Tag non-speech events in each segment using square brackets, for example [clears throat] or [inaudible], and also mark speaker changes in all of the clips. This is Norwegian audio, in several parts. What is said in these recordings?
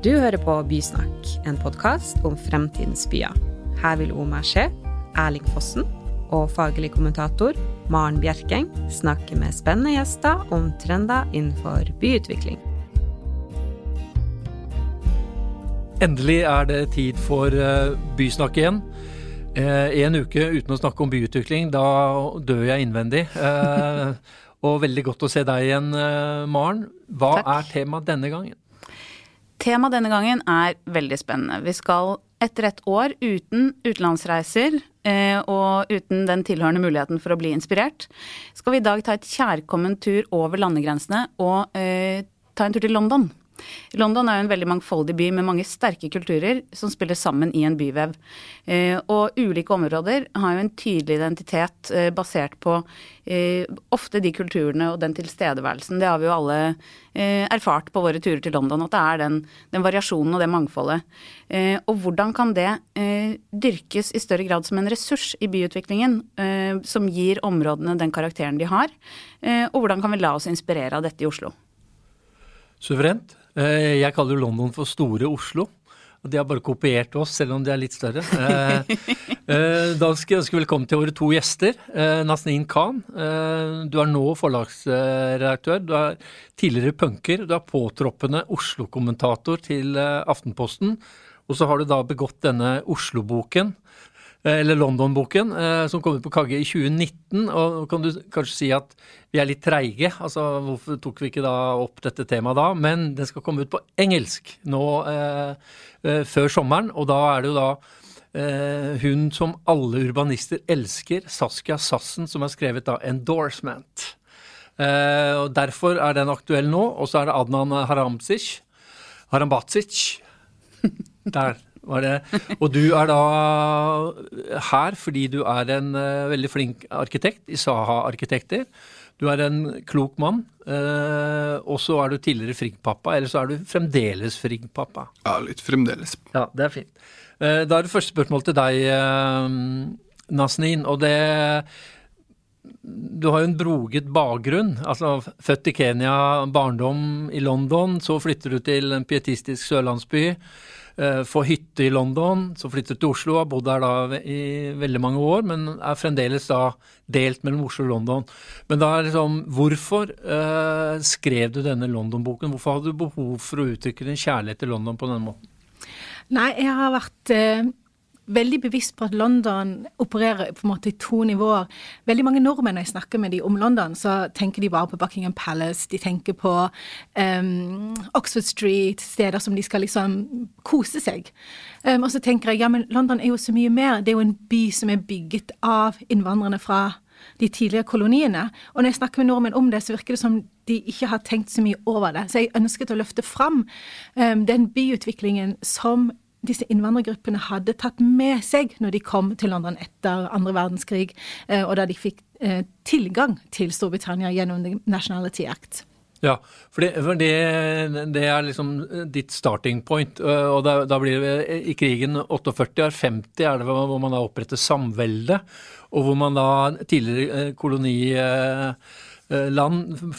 Speaker 1: Du hører på Bysnakk, en podkast om fremtidens byer. Her vil Omar Skje, Erling Fossen og faglig kommentator Maren Bjerkeng snakke med spennende gjester om trender innenfor byutvikling.
Speaker 2: Endelig er det tid for eh, Bysnakk igjen. Eh, en uke uten å snakke om byutvikling, da dør jeg innvendig. Eh, [laughs] og veldig godt å se deg igjen, Maren. Hva Takk. er temaet denne gangen?
Speaker 3: Temaet denne gangen er veldig spennende. Vi skal etter et år uten utenlandsreiser eh, og uten den tilhørende muligheten for å bli inspirert, skal vi i dag ta et kjærkommen tur over landegrensene og eh, ta en tur til London. London er jo en veldig mangfoldig by med mange sterke kulturer som spiller sammen i en byvev. Eh, og ulike områder har jo en tydelig identitet eh, basert på eh, ofte de kulturene og den tilstedeværelsen. Det har vi jo alle erfart på våre turer til London, at det er den, den variasjonen og det mangfoldet. Og hvordan kan det dyrkes i større grad som en ressurs i byutviklingen, som gir områdene den karakteren de har? Og hvordan kan vi la oss inspirere av dette i Oslo?
Speaker 2: Suverent. Eh, jeg kaller jo London for Store Oslo. Og de har bare kopiert oss, selv om de er litt større. Eh, eh, da skal jeg ønske velkommen til våre to gjester. Nazneen Khan, du er nå forlagsredaktør. Du er tidligere punker. Du er påtroppende Oslo-kommentator til Aftenposten. Og så har du da begått denne Oslo-boken eller London-boken, eh, som kom ut på Kagge i 2019. Og kan du kanskje si at vi er litt treige? Altså, hvorfor tok vi ikke da opp dette temaet da? Men den skal komme ut på engelsk nå eh, eh, før sommeren, og da er det jo da eh, hun som alle urbanister elsker, Saskia Sassen, som har skrevet da 'Endorsement'. Eh, og Derfor er den aktuell nå. Og så er det Adnan Haramzic. Harambatsic. [laughs] Der. Og du er da her fordi du er en uh, veldig flink arkitekt i Saha Arkitekter. Du er en klok mann, uh, og så er du tidligere Frigg-pappa, eller så er du fremdeles Frigg-pappa.
Speaker 4: Ja, litt fremdeles.
Speaker 2: Ja, det er fint. Uh, da er det første spørsmål til deg, Nasnin, og det du har jo en broget bakgrunn. altså Født i Kenya, barndom i London. Så flytter du til en pietistisk sørlandsby. Eh, få hytte i London, så flyttet til Oslo, har bodd her da i veldig mange år, men er fremdeles da delt mellom Oslo og London. Men da er liksom, hvorfor uh, skrev du denne London-boken? Hvorfor hadde du behov for å uttrykke din kjærlighet til London på denne måten?
Speaker 5: Nei, jeg har vært uh veldig bevisst på at London opererer på en måte i to nivåer. Veldig mange nordmenn når jeg snakker med dem om London, så tenker de bare på Buckingham Palace, de tenker på um, Oxford Street, steder som de skal liksom kose seg. Um, og så tenker jeg ja, men London er jo så mye mer. Det er jo en by som er bygget av innvandrerne fra de tidligere koloniene. Og når jeg snakker med nordmenn om det, så virker det som de ikke har tenkt så mye over det. Så jeg ønsket å løfte fram um, den byutviklingen som disse innvandrergruppene hadde tatt med seg når de kom til London etter andre verdenskrig, eh, og da de fikk eh, tilgang til Storbritannia gjennom The Nationality Act.
Speaker 2: Ja, for, det, for det, det, er liksom ditt starting point. Eh, og da, da, blir det i krigen 48 år 50 er det hvor man da oppretter samvelde, og hvor man da tidligere koloniland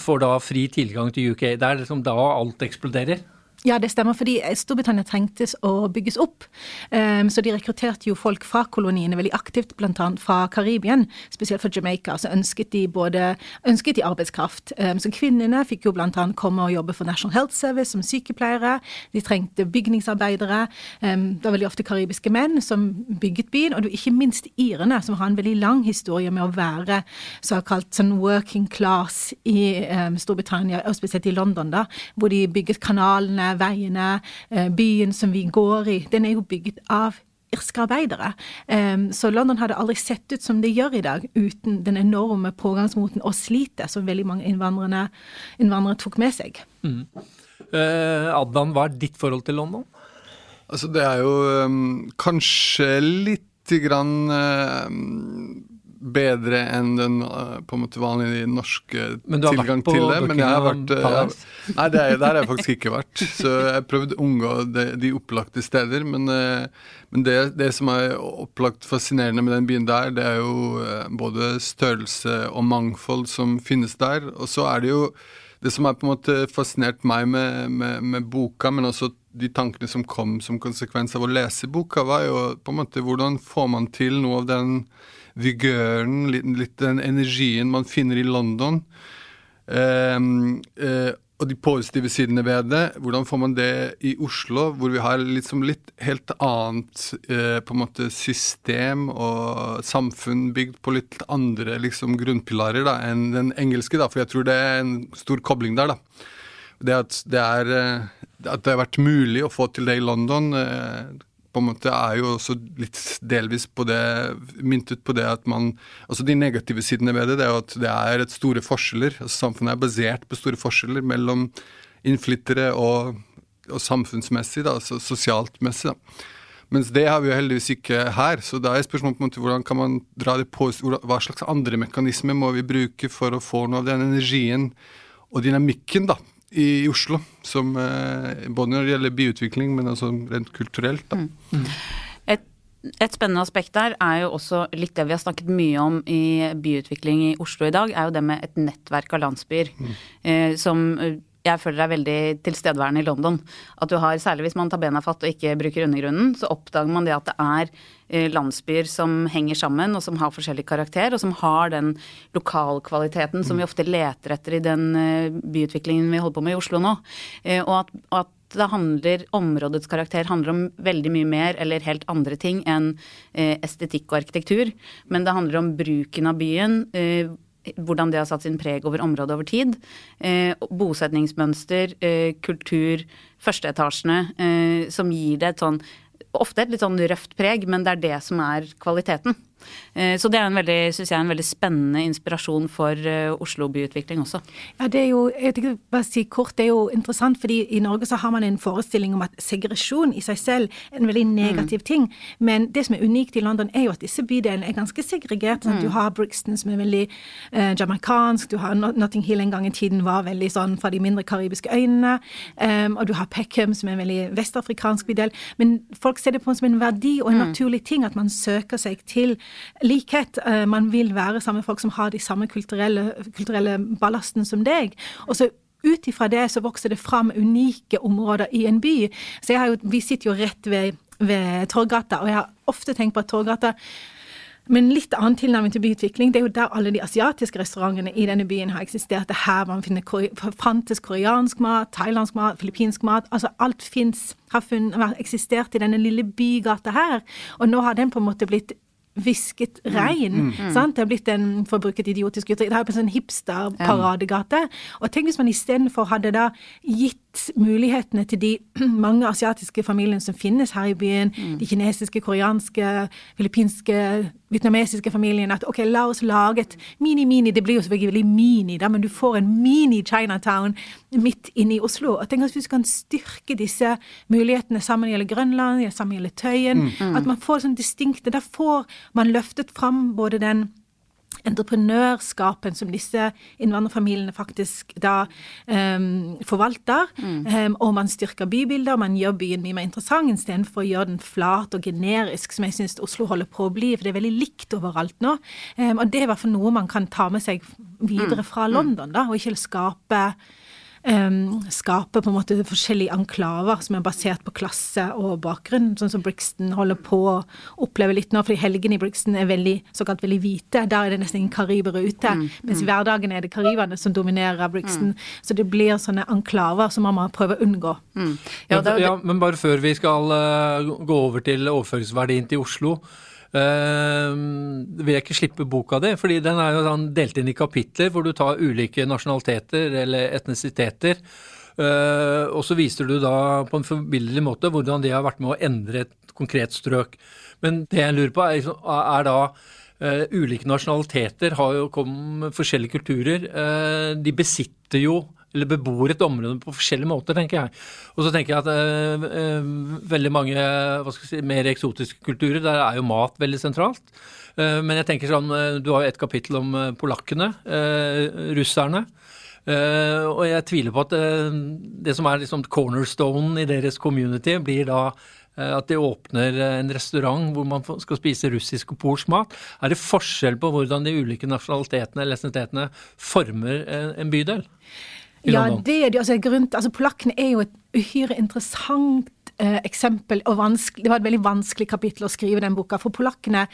Speaker 2: får da fri tilgang til UK. Det er liksom da alt eksploderer.
Speaker 5: Ja, det stemmer, fordi Storbritannia trengtes å bygges opp. Um, så de rekrutterte jo folk fra koloniene veldig aktivt, bl.a. fra Karibien, spesielt fra Jamaica. Så ønsket de både ønsket de arbeidskraft. Um, så kvinnene fikk jo bl.a. komme og jobbe for National Health Service som sykepleiere. De trengte bygningsarbeidere. Um, det var veldig ofte karibiske menn som bygget byen, og det var ikke minst irene, som har en veldig lang historie med å være såkalt sånn working class i Storbritannia, og spesielt i London, da, hvor de bygget kanalene veiene, eh, byen som vi går i, den er jo bygd av irske arbeidere. Så London hadde aldri sett ut som det gjør i dag, uten den enorme pågangsmoten og slitet som veldig mange innvandrere, tok med seg. Mm.
Speaker 2: Uh, Adnan, hva er ditt forhold til London?
Speaker 4: Altså, det er jo um, kanskje lite grann um, bedre enn den uh, på en måte vanlige norske tilgang til det. Men jeg har vært uh, jeg, Nei, det er, der har jeg faktisk ikke vært. Så jeg prøvde å unngå de, de opplagte steder. Men, uh, men det, det, som er opplagt fascinerende med den byen der, det er jo både størrelse og mangfold som finnes der. Og så er det jo det som har på en måte fascinert meg med, med, med boka, men også de tankene som kom som konsekvens av å lese boka, var jo på en måte hvordan får man til noe av den vigøren, litt, litt den energien man finner i London. Um, uh, og de positive sidene ved det. Hvordan får man det i Oslo, hvor vi har liksom litt helt annet eh, på en måte system og samfunn bygd på litt andre liksom, grunnpilarer da, enn den engelske? da, For jeg tror det er en stor kobling der. da. Det at det, er, eh, at det har vært mulig å få til det i London, eh, på en måte er jo også litt delvis på det, myntet på det at man Altså de negative sidene ved det, det er jo at det er et store forskjeller. altså Samfunnet er basert på store forskjeller mellom innflyttere og, og samfunnsmessig, da, altså sosialt messig. da. Mens det har vi jo heldigvis ikke her. Så da er spørsmålet på en måte hvordan kan man dra det på, hva slags andre mekanismer må vi bruke for å få noe av den energien og dynamikken da, i Oslo, som, eh, både når det gjelder byutvikling, men også rent kulturelt. Da. Mm.
Speaker 3: Et, et, spennende aspekt der er jo også litt det vi har snakket mye om i byutvikling i Oslo i dag, er jo det med et nettverk av landsbyer. Mm. Eh, som jeg føler er veldig tilstedeværende i London. At du har, Særlig hvis man tar bena fatt og ikke bruker undergrunnen, så oppdager man det at det er eh, landsbyer som henger sammen, og som har forskjellig karakter, og som har den lokalkvaliteten som vi ofte leter etter i den eh, byutviklingen vi holder på med i Oslo nå. Eh, og at, at det handler, områdets karakter handler om veldig mye mer eller helt andre ting enn estetikk og arkitektur. Men det handler om bruken av byen hvordan det har satt sin preg over området over tid. Eh, bosetningsmønster, eh, kultur, førsteetasjene, eh, som gir det et sånn Ofte et litt sånn røft preg, men det er det som er kvaliteten. Eh, så det er en veldig, synes jeg, en veldig spennende inspirasjon for eh, Oslo byutvikling også.
Speaker 5: Ja, det er jo, jeg tenker bare si kort, det er jo interessant, fordi i Norge så har man en forestilling om at segresjon i seg selv er en veldig negativ mm. ting. Men det som er unikt i London, er jo at disse bydelene er ganske segregert. Mm. Du har Brixton som er veldig eh, jamaicansk, du har Notting Hill en gang i tiden var veldig sånn fra de mindre karibiske øyene, um, og du har Peckham som er en veldig vestafrikansk bydel. Men folk ser det på som en verdi og en mm. naturlig ting at man søker seg til likhet. Eh, man vil være sammen med folk som har de samme kulturelle, kulturelle ballasten som deg. Og så ut ifra det så vokser det fram unike områder i en by. Så jo, vi sitter jo rett ved, ved Torgata, og jeg har ofte tenkt på at Torgata med en litt annen tilnærming til byutvikling. Det er jo der alle de asiatiske restaurantene i denne byen har eksistert. Det er her man finner fantes koreansk mat, thailandsk mat, filippinsk mat. Altså alt fins, har, har eksistert i denne lille bygata her. Og nå har den på en måte blitt visket regn. rein. Mm, mm, mm. Det har blitt en, for å bruke et idiotisk uttrykk, det har blitt en sånn hipster-paradegate. Og tenk hvis man istedenfor hadde da gitt mulighetene til de [clears throat] mange asiatiske familiene som finnes her i byen, mm. de kinesiske, koreanske, filippinske, vietnamesiske familiene, at ok, la oss lage et mini-mini, det blir jo selvfølgelig mini, da, men du får en mini-Chinatown midt inne i Oslo. Og tenk at hvis du kan styrke disse mulighetene sammen gjelder Grønland, sammen gjelder Tøyen, mm. at man får sånn distinkte Da får man løftet fram både den entreprenørskapen som disse innvandrerfamiliene faktisk da um, forvalter. Mm. Um, og man styrker bybilder, man gjør byen mye mer interessant istedenfor å gjøre den flat og generisk, som jeg syns Oslo holder på å bli. For det er veldig likt overalt nå. Um, og det er i hvert fall noe man kan ta med seg videre mm. fra mm. London, da, og ikke skape um, skape på en måte forskjellige enklaver som er basert på klasse og bakgrunn, sånn som Brixton holder på å oppleve litt nå, fordi helgene i Brixton er veldig, såkalt veldig hvite. Der er det nesten ingen karibere ute. Mm, mens i mm. hverdagen er det kariberne som dominerer Brixton. Mm. Så det blir sånne enklaver som man må prøve å unngå.
Speaker 2: Mm. Ja, det, ja, men bare før vi skal uh, gå over til overføringsverdien til Oslo. Uh, vil jeg ikke slippe boka di, fordi den er jo sånn delt inn i kapitler hvor du tar ulike nasjonaliteter eller etnisiteter. Uh, og så viser du da på en forbilledlig måte hvordan de har vært med å endre et konkret strøk. Men det jeg lurer på, er, liksom, er da uh, ulike nasjonaliteter har jo kommet med forskjellige kulturer. de besitter jo eller bebor et område på forskjellige måter, tenker jeg. Og så tenker jeg at øh, øh, veldig mange si, mer eksotiske kulturer, der er jo mat veldig sentralt. Uh, men jeg tenker sånn, du har jo et kapittel om polakkene, uh, russerne. Uh, og jeg tviler på at det som er liksom cornerstone i deres community, blir da at de åpner en restaurant hvor man skal spise russisk og polsk mat. Er det forskjell på hvordan de ulike nasjonalitetene eller etnisitetene former en bydel? I ja, London?
Speaker 5: Ja, det er det. Altså, grunn, altså, polakkene er jo et uhyre interessant eh, eksempel, og det var et veldig vanskelig kapittel å skrive den boka. For polakkene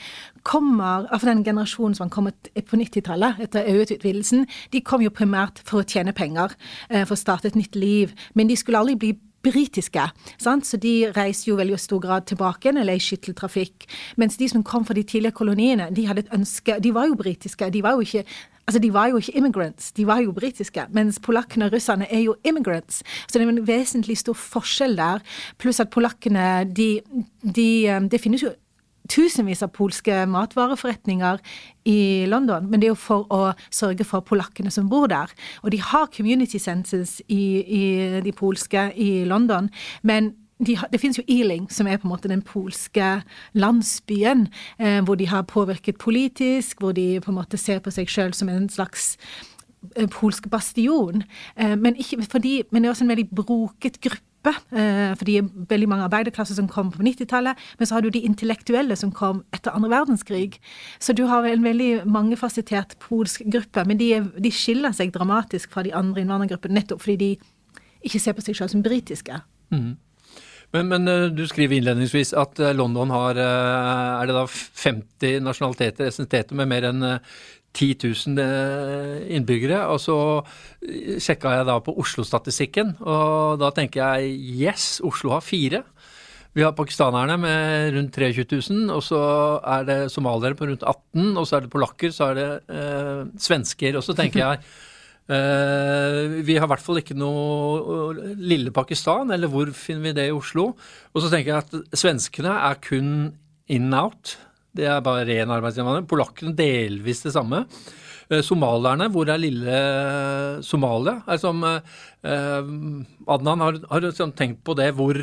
Speaker 5: kommer, altså den generasjonen som har kommet på 90-tallet, etter EU-utvidelsen, de kom jo primært for å tjene penger, eh, for å starte et nytt liv. Men de skulle aldri bli britiske. Sant? Så de reiser jo veldig stor grad tilbake eller i skytteltrafikk. Mens de som kom fra de tidligere koloniene, de hadde et ønske De var jo britiske. De var jo ikke Altså, De var jo ikke immigrants, de var jo britiske. Mens polakkene og russerne er jo immigrants. Så det er en vesentlig stor forskjell der. Pluss at polakkene, de, de, um, Det finnes jo tusenvis av polske matvareforretninger i London, men det er jo for å sørge for polakkene som bor der. Og de har community centers i, i de polske i London, men de, det finnes jo Ealing, som er på en måte den polske landsbyen, eh, hvor de har påvirket politisk, hvor de på en måte ser på seg sjøl som en slags eh, polsk bastion. Eh, men, ikke, fordi, men, det er også en veldig broket gruppe. Eh, er veldig mange arbeiderklasser som kom på 90-tallet, men så har du de intellektuelle som kom etter andre verdenskrig. Så du har en veldig mangefasettert polsk gruppe, men de, de skiller seg dramatisk fra de andre innvandrergruppene nettopp fordi de ikke ser på seg selv som britiske. Mm.
Speaker 2: Men, men, eh, du skriver innledningsvis at eh, London har eh, er det da 50 nasjonaliteter, essenteter med mer enn 10 000 innbyggere. Og så sjekka jeg da på Oslo-statistikken, og da tenker jeg yes, Oslo har fire. Vi har pakistanerne med rundt 23 000, og så er det somaliere på rundt 18 og så er det polakker, så er det eh, svensker. Og så tenker jeg vi har i hvert fall ikke noe uh, lille Pakistan, eller hvor finner vi det i Oslo? Og så tenker jeg at svenskene er kun in-out. Det er bare ren arbeidsinnvandring. Polakkene delvis det samme. Uh, somalierne, hvor er lille Somalia? Som, Adnan har, har liksom tenkt på det. Hvor,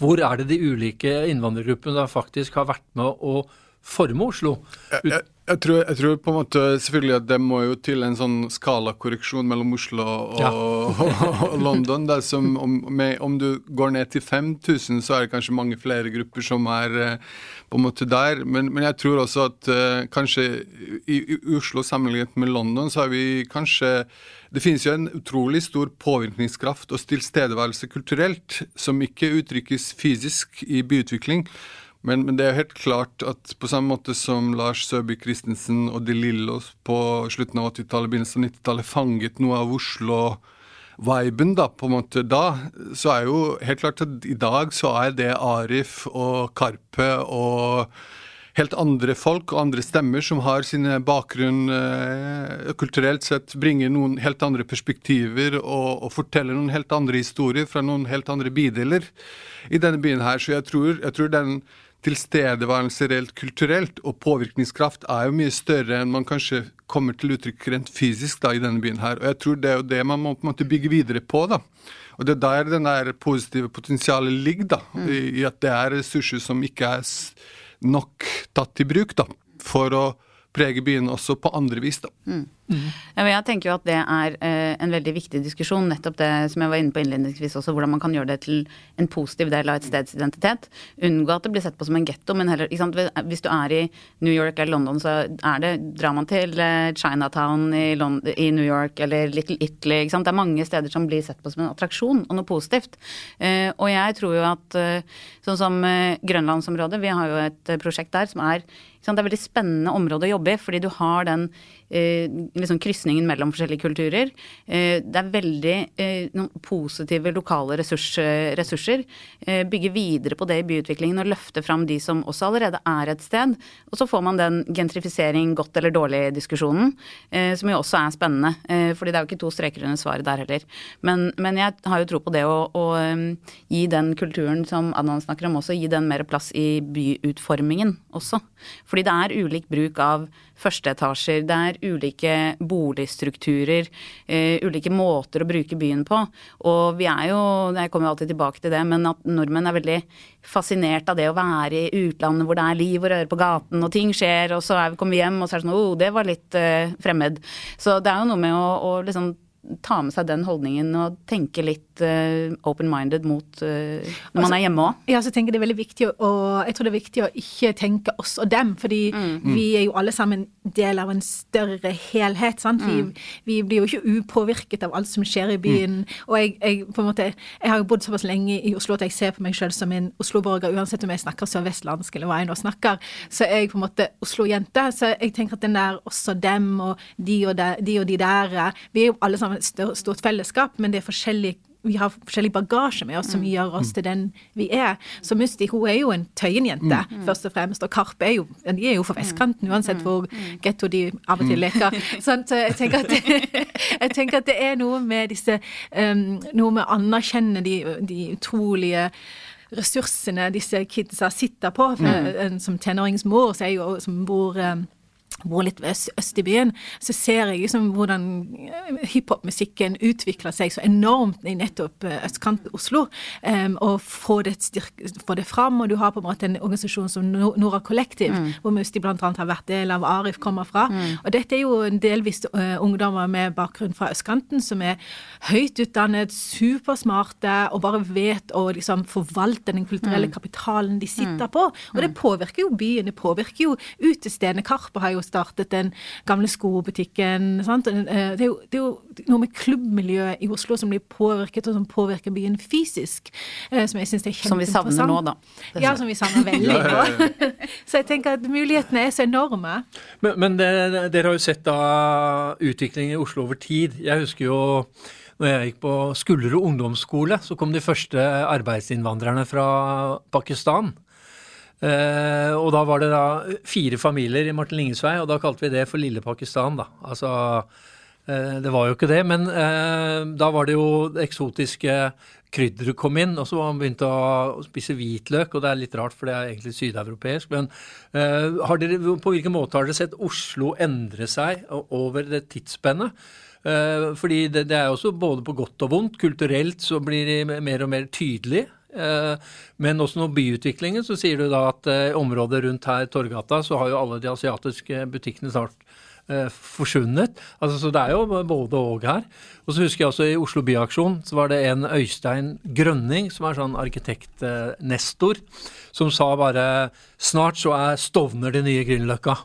Speaker 2: hvor er det de ulike innvandrergruppene faktisk har vært med å forme Oslo?
Speaker 4: Ut jeg, tror, jeg tror, på en måte selvfølgelig at det må jo til en sånn skalakorreksjon mellom Oslo og, ja. [laughs] og London. Som, om, med, om, du går ned til 5000, så er det kanskje mange flere grupper som er eh, på en måte der. Men, men jeg tror også at uh, kanskje i, i, Oslo sammenlignet med London, så har vi kanskje Det finnes jo en utrolig stor påvirkningskraft og tilstedeværelse kulturelt som ikke uttrykkes fysisk i byutvikling. Men, men, det er helt klart at på samme måte som Lars Søby Christensen og De Lillos på slutten av 80-tallet, begynnelsen av 90-tallet fanget noe av Oslo-viben da, på en måte da, så er jo helt klart at i dag så er det Arif og Karpe og helt andre folk og andre stemmer som har sine bakgrunn eh, kulturelt sett, bringer noen helt andre perspektiver og, og, forteller noen helt andre historier fra noen helt andre bydeler i denne byen her. Så jeg tror, jeg tror den tilstedeværelse reelt kulturelt og påvirkningskraft er jo mye større enn man kanskje kommer til uttrykk rent fysisk da i denne byen her. Og jeg tror det er jo det man må på en måte bygge videre på. da. Og det er der den der positive potensialet ligger, da. Mm. I, at det er ressurser som ikke er nok tatt i bruk da, for å prege byen også på andre vis. da. Mm.
Speaker 3: Mm. Jeg tenker jo at det er eh, en veldig viktig diskusjon, nettopp det som jeg var inne på innledningsvis også, hvordan man kan gjøre det til en positiv del av et steds identitet. Unngå at det blir sett på som en getto, men heller Hvis du er i New York eller London, så er det Drar man til eh, Chinatown i, London, i New York eller Little Italy, ikke sant. Det er mange steder som blir sett på som en attraksjon og noe positivt. Eh, og jeg tror jo at sånn som Grønlandsområdet, vi har jo et prosjekt der som er det er veldig spennende område å jobbe i, fordi du har den liksom krysningen mellom forskjellige kulturer. Eh, det er veldig eh, noen positive lokale ressurs, ressurser. Bygge videre på det i byutviklingen og løfte fram de som også allerede er et sted. Og så får man den gentrifisering godt eller dårlig-diskusjonen, som jo også er spennende. fordi det er jo ikke to streker under svaret der heller. Men, men, jeg har jo tro på det å, å gi den kulturen som Adnan snakker om, også gi den mer plass i byutformingen også. Fordi det er ulik bruk av førsteetasjer, det er ulike boligstrukturer, uh, ulike måter å bruke byen på. Og vi er jo, jeg kommer jo alltid tilbake til det, men at nordmenn er veldig fascinert av det å være i utlandet hvor det er liv og røre på gaten og ting skjer, og så er kommer vi hjem og så er det sånn oh, det var litt uh, fremmed. Så det er jo noe med å, å liksom ta med seg den holdningen og tenke litt litt uh, open-minded mot uh, når altså, man er hjemme òg.
Speaker 5: Ja, så tenker jeg det er veldig viktig å, jeg tror det er viktig å ikke tenke oss og dem, fordi mm. vi er jo alle sammen del av en større helhet. sant? Vi, mm. vi blir jo ikke upåvirket av alt som skjer i byen. Mm. Og jeg, jeg, på en måte, jeg har jo bodd såpass lenge i Oslo at jeg ser på meg sjøl som en Oslo-borger, uansett om jeg snakker sørvestlandsk eller hva jeg nå snakker. Så er jeg på en måte Oslo-jente. Så jeg tenker at den der også dem og de og de, de, og de der Vi er jo alle sammen et stort fellesskap, men det er forskjellig vi har forskjellig bagasje med oss som mm. gjør oss til den vi er. Så Musti hun er jo en Tøyen-jente, mm. mm. først og fremst. Og Karpe er jo, de er jo fra vestkanten, uansett hvor getto de av og til leker. Sånn, så jeg tenker, at, [laughs] jeg tenker at det er noe med disse um, Noe med å anerkjenne de, de utrolige ressursene disse kidsa sitter på. For, som tenåringsmor, som bor um, bor litt øst, øst, i byen, så ser jeg liksom hvordan eh, hiphop-musikken utvikler seg så enormt i nettopp østkant østkanten Oslo. Um, og få det, få det fram. Og du har på en måte en organisasjon som Nora Kollektiv, mm. hvor Musti bl.a. har vært del av, Arif kommer fra. Mm. Og dette er jo delvis uh, ungdommer med bakgrunn fra østkanten som er høyt utdannet, supersmarte og bare vet å liksom forvalte den kulturelle mm. kapitalen de sitter mm. på. Og det mm. påvirker jo byen, det påvirker jo utestedene. Karpe har jo startet den gamle skobutikken. Sant? Eh, det er, jo, det er, jo, noe med klubbmiljøet i Oslo som blir påvirket, og som påvirker byen fysisk. Eh, som jeg syns er kjempeinteressant.
Speaker 3: Som vi savner nå, da.
Speaker 5: Ja, som vi savner veldig nå. [laughs] så jeg tenker at mulighetene er så enorme.
Speaker 2: Men, men det, dere har jo sett da utviklingen i Oslo over tid. Jeg husker jo når jeg gikk på Skullerud ungdomsskole, så kom de første arbeidsinnvandrerne fra Pakistan. Uh, og da var det da fire familier i Martin Linges vei, og da kalte vi det for Lille Pakistan, da. Altså uh, Det var jo ikke det, men uh, da var det jo det eksotiske krydderet kom inn, og så var man begynt å spise hvitløk, og det er litt rart, for det er egentlig sydeuropeisk. Men dere, på hvilken måte har dere sett Oslo endre seg over det tidsspennet? fordi det, det er også både på godt og vondt. Kulturelt så blir de mer og mer tydelige. Eh, men også nå byutviklingen, så sier du da at i eh, området rundt her, Torgata, så har jo alle de asiatiske butikkene snart eh, forsvunnet. Altså, så det er jo både og her. Og så husker jeg også i Oslo Byaksjon så var det en Øystein Grønning, som er sånn arkitekt-nestor, som sa bare snart så er Stovner det nye Grünerløkka.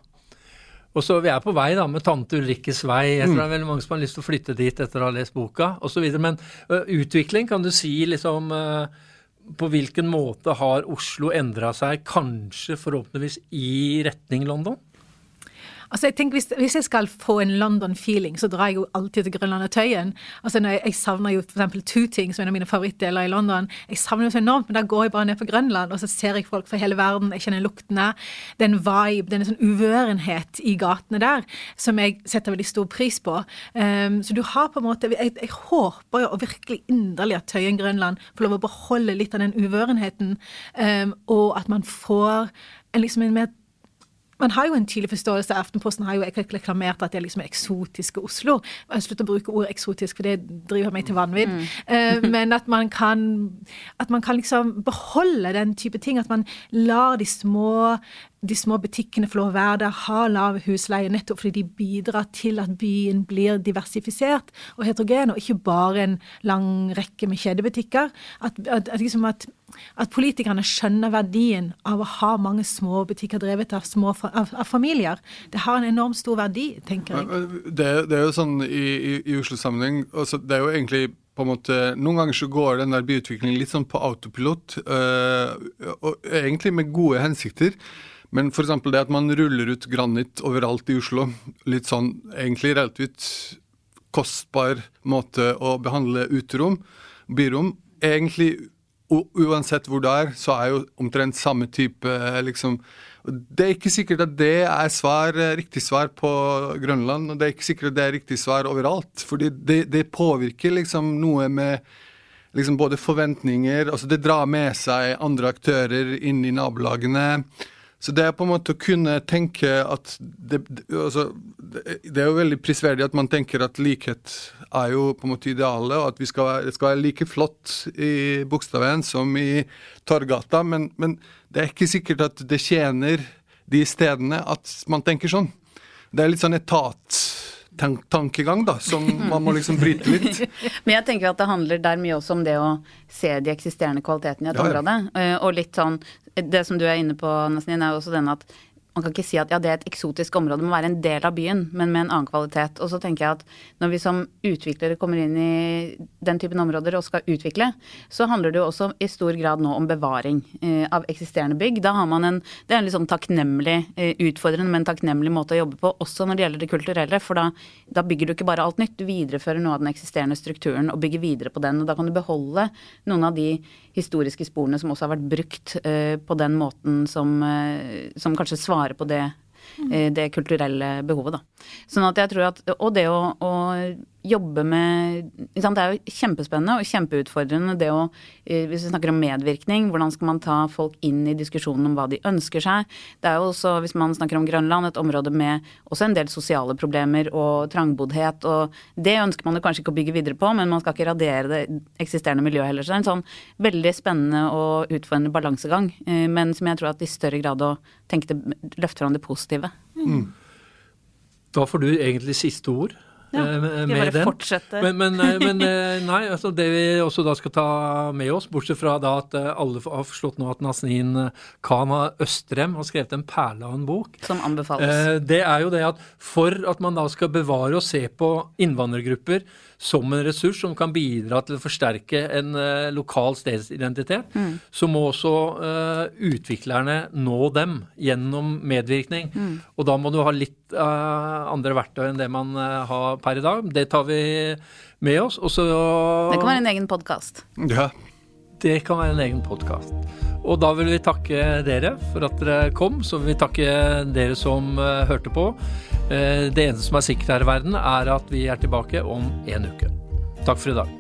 Speaker 2: Og så Vi er på vei da med tante Ulrikkes vei. Jeg tror det er veldig mange som har lyst til å flytte dit etter å ha lest boka osv. Men uh, utvikling, kan du si liksom uh, på hvilken måte har Oslo endra seg, kanskje forhåpentligvis i retning London?
Speaker 5: Altså jeg tenker, hvis, hvis, jeg skal få en London-feeling, så drar jeg jo alltid til Grønland og Tøyen. Altså jeg, jeg, savner jo f.eks. Tooting, som er en av mine favorittdeler i London. Jeg savner jo så enormt, men da går jeg bare ned på Grønland, og så ser jeg folk fra hele verden. Jeg kjenner luktene. Det er en vibe, det er en sånn uvørenhet i gatene der som jeg setter veldig stor pris på. Um, så du har på en måte Jeg, jeg håper jo og virkelig inderlig at Tøyen Grønland får lov å beholde litt av den uvørenheten, um, og at man får en, liksom en mer man har jo en tydelig forståelse. Aftenposten har jo reklamert at det er liksom eksotiske Oslo. Jeg slutter å bruke ordet eksotisk, for det driver meg til vanvidd. Mm. Uh, men at man, kan, at man kan liksom beholde den type ting. At man lar de små de små butikkene får lov å være der, ha lav husleie, nettopp fordi de bidrar til at byen blir diversifisert og heterogen, og ikke bare en lang rekke med kjedebutikker. At, at, at, liksom at, politikerne skjønner verdien av å ha mange små butikker drevet av, små, av, av familier. Det har en enormt stor verdi, tenker
Speaker 4: jeg. Det, det er jo sånn i, i, i Oslo-sammenheng altså, Det er jo egentlig på en måte, Noen ganger så går den der byutviklingen litt sånn på autopilot, øh, og egentlig med gode hensikter. Men f.eks. det at man ruller ut granitt overalt i Oslo, litt sånn egentlig relativt kostbar måte å behandle uterom, byrom, egentlig uansett hvor det er, så er jo omtrent samme type liksom Det er ikke sikkert at det er svar, riktig svar på Grønland, og det er ikke sikkert at det er riktig svar overalt. fordi det, det påvirker liksom noe med liksom både forventninger altså Det drar med seg andre aktører inn i nabolagene. Så det er på en måte å kunne tenke at det, altså, det, er jo veldig prisverdig at man tenker at likhet er jo på en måte idealet, og at skal være, det skal være like flott i Bogstadveien som i Torgata, men, men, det er ikke sikkert at det tjener de stedene at man tenker sånn. Det er litt sånn etat tankegang, da, som man må liksom bryte litt. [laughs]
Speaker 3: Men jeg tenker at det handler der mye også om det å se de eksisterende kvalitetene i et ja, ja. område. Eh, og litt sånn Det som du er inne på, Nesnin, er jo også den at man kan ikke si at ja, det er et eksotisk område, det må være en del av byen, men med en annen kvalitet. Og så tenker jeg at når vi som utviklere kommer inn i den typen områder og skal utvikle, så handler det jo også i stor grad nå om bevaring eh, av eksisterende bygg. Da har man en Det er en litt sånn takknemlig, eh, utfordrende, men takknemlig måte å jobbe på, også når det gjelder det kulturelle. For da, da, bygger du ikke bare alt nytt, du viderefører noe av den eksisterende strukturen og bygger videre på den. Og da kan du beholde noen av de historiske sporene som også har vært brukt eh, på den måten som, uh, som kanskje svarer på det, det kulturelle behovet, da. Sånn at jeg tror at Og det å, å jobbe med Det er jo kjempespennende og kjempeutfordrende det å eh, Hvis vi snakker om medvirkning, hvordan skal man ta folk inn i diskusjonen om hva de ønsker seg? Det er jo også, hvis man snakker om Grønland, et område med også en del sosiale problemer og trangboddhet. Og det ønsker man jo kanskje ikke å bygge videre på, men man skal ikke radere det eksisterende miljøet heller. Så det er en sånn veldig spennende og utfordrende balansegang, eh, men som jeg tror at i større grad å tenke det, løfte fram det positive. Mm.
Speaker 2: Da får du egentlig siste ord.
Speaker 3: Ja, eh, med, med den. Fortsette.
Speaker 2: Men, men, eh, men, [laughs] eh, nei, altså det vi også da skal ta med oss, bortsett fra da at alle har forstått nå at Nazneen av Østrem har skrevet en perle av en bok.
Speaker 3: Som anbefales.
Speaker 2: Det er jo det at for at man da skal bevare og se på innvandrergrupper som en ressurs som kan bidra til å forsterke en uh, lokal stedsidentitet, mm. så må også uh, utviklerne nå dem gjennom medvirkning. Mm. Og da må du ha litt uh, andre verktøy enn det man har per i dag. Det tar vi med oss. Og så
Speaker 3: Det kan være en egen podkast.
Speaker 4: Ja.
Speaker 2: Det kan være en egen podkast. Og da vil vi takke dere for at dere kom. Så vil vi takke dere som hørte på. Eh, det eneste som er sikkert her i verden, er at vi er tilbake om en uke. Takk for i dag.